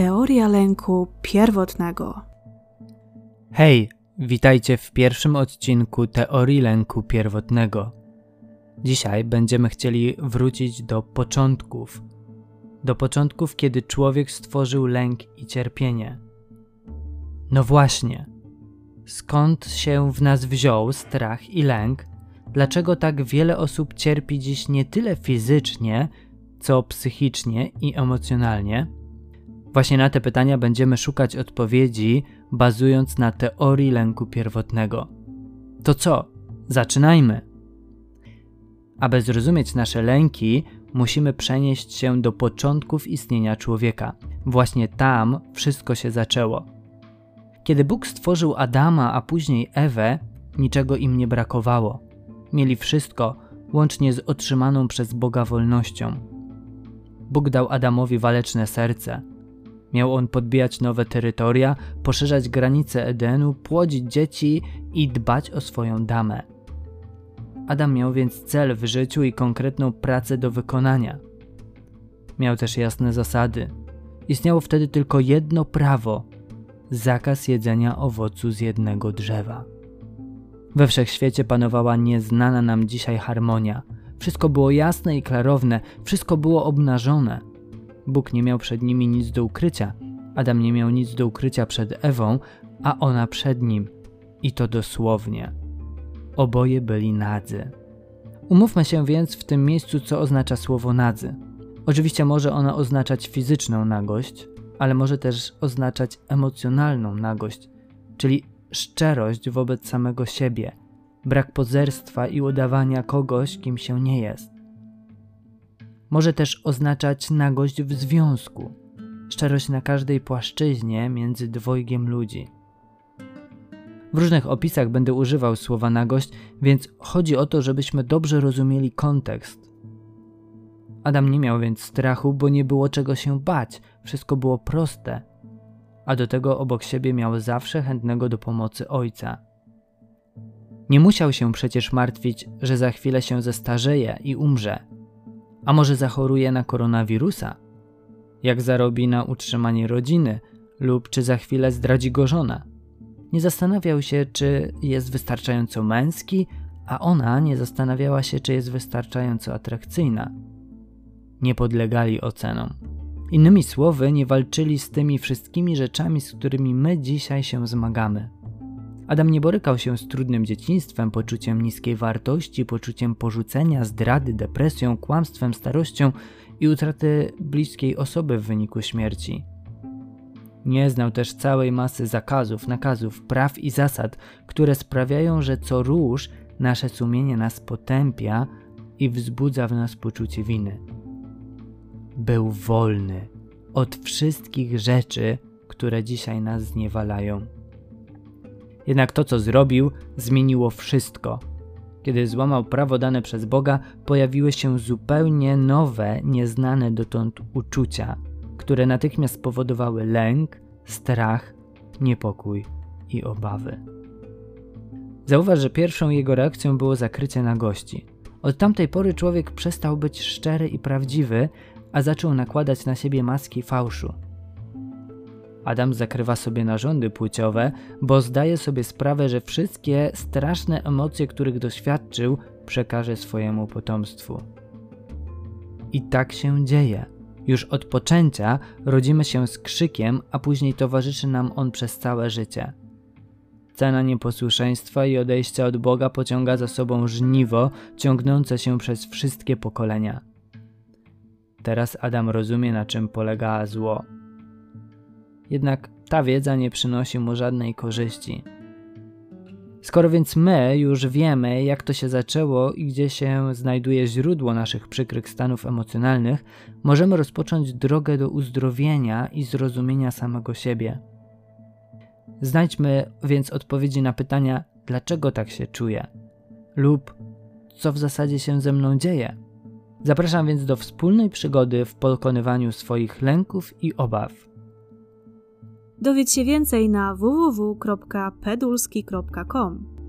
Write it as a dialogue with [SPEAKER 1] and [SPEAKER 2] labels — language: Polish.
[SPEAKER 1] Teoria lęku pierwotnego.
[SPEAKER 2] Hej, witajcie w pierwszym odcinku Teorii lęku pierwotnego. Dzisiaj będziemy chcieli wrócić do początków. Do początków, kiedy człowiek stworzył lęk i cierpienie. No właśnie. Skąd się w nas wziął strach i lęk? Dlaczego tak wiele osób cierpi dziś nie tyle fizycznie, co psychicznie i emocjonalnie? Właśnie na te pytania będziemy szukać odpowiedzi, bazując na teorii lęku pierwotnego. To co? Zaczynajmy! Aby zrozumieć nasze lęki, musimy przenieść się do początków istnienia człowieka. Właśnie tam wszystko się zaczęło. Kiedy Bóg stworzył Adama, a później Ewę, niczego im nie brakowało. Mieli wszystko, łącznie z otrzymaną przez Boga wolnością. Bóg dał Adamowi waleczne serce. Miał on podbijać nowe terytoria, poszerzać granice Edenu, płodzić dzieci i dbać o swoją damę. Adam miał więc cel w życiu i konkretną pracę do wykonania. Miał też jasne zasady. Istniało wtedy tylko jedno prawo zakaz jedzenia owocu z jednego drzewa. We wszechświecie panowała nieznana nam dzisiaj harmonia. Wszystko było jasne i klarowne, wszystko było obnażone. Bóg nie miał przed nimi nic do ukrycia, Adam nie miał nic do ukrycia przed Ewą, a ona przed nim. I to dosłownie. Oboje byli nadzy. Umówmy się więc w tym miejscu, co oznacza słowo nadzy. Oczywiście może ona oznaczać fizyczną nagość, ale może też oznaczać emocjonalną nagość, czyli szczerość wobec samego siebie, brak pozerstwa i udawania kogoś, kim się nie jest. Może też oznaczać nagość w związku, szczerość na każdej płaszczyźnie między dwojgiem ludzi. W różnych opisach będę używał słowa nagość, więc chodzi o to, żebyśmy dobrze rozumieli kontekst. Adam nie miał więc strachu, bo nie było czego się bać, wszystko było proste, a do tego obok siebie miał zawsze chętnego do pomocy ojca. Nie musiał się przecież martwić, że za chwilę się zestarzeje i umrze. A może zachoruje na koronawirusa? Jak zarobi na utrzymanie rodziny, lub czy za chwilę zdradzi go żona? Nie zastanawiał się, czy jest wystarczająco męski, a ona nie zastanawiała się, czy jest wystarczająco atrakcyjna. Nie podlegali ocenom. Innymi słowy, nie walczyli z tymi wszystkimi rzeczami, z którymi my dzisiaj się zmagamy. Adam nie borykał się z trudnym dzieciństwem, poczuciem niskiej wartości, poczuciem porzucenia, zdrady, depresją, kłamstwem, starością i utraty bliskiej osoby w wyniku śmierci. Nie znał też całej masy zakazów, nakazów, praw i zasad, które sprawiają, że co róż nasze sumienie nas potępia i wzbudza w nas poczucie winy. Był wolny od wszystkich rzeczy, które dzisiaj nas zniewalają. Jednak to, co zrobił, zmieniło wszystko. Kiedy złamał prawo dane przez Boga, pojawiły się zupełnie nowe, nieznane dotąd uczucia, które natychmiast spowodowały lęk, strach, niepokój i obawy. Zauważ, że pierwszą jego reakcją było zakrycie nagości. Od tamtej pory człowiek przestał być szczery i prawdziwy, a zaczął nakładać na siebie maski fałszu. Adam zakrywa sobie narządy płciowe, bo zdaje sobie sprawę, że wszystkie straszne emocje, których doświadczył, przekaże swojemu potomstwu. I tak się dzieje. Już od poczęcia rodzimy się z krzykiem, a później towarzyszy nam on przez całe życie. Cena nieposłuszeństwa i odejścia od Boga pociąga za sobą żniwo ciągnące się przez wszystkie pokolenia. Teraz Adam rozumie, na czym polega zło. Jednak ta wiedza nie przynosi mu żadnej korzyści. Skoro więc my już wiemy, jak to się zaczęło i gdzie się znajduje źródło naszych przykrych stanów emocjonalnych, możemy rozpocząć drogę do uzdrowienia i zrozumienia samego siebie. Znajdźmy więc odpowiedzi na pytania, dlaczego tak się czuję, lub co w zasadzie się ze mną dzieje. Zapraszam więc do wspólnej przygody w pokonywaniu swoich lęków i obaw.
[SPEAKER 1] Dowiedz się więcej na www.pedulski.com.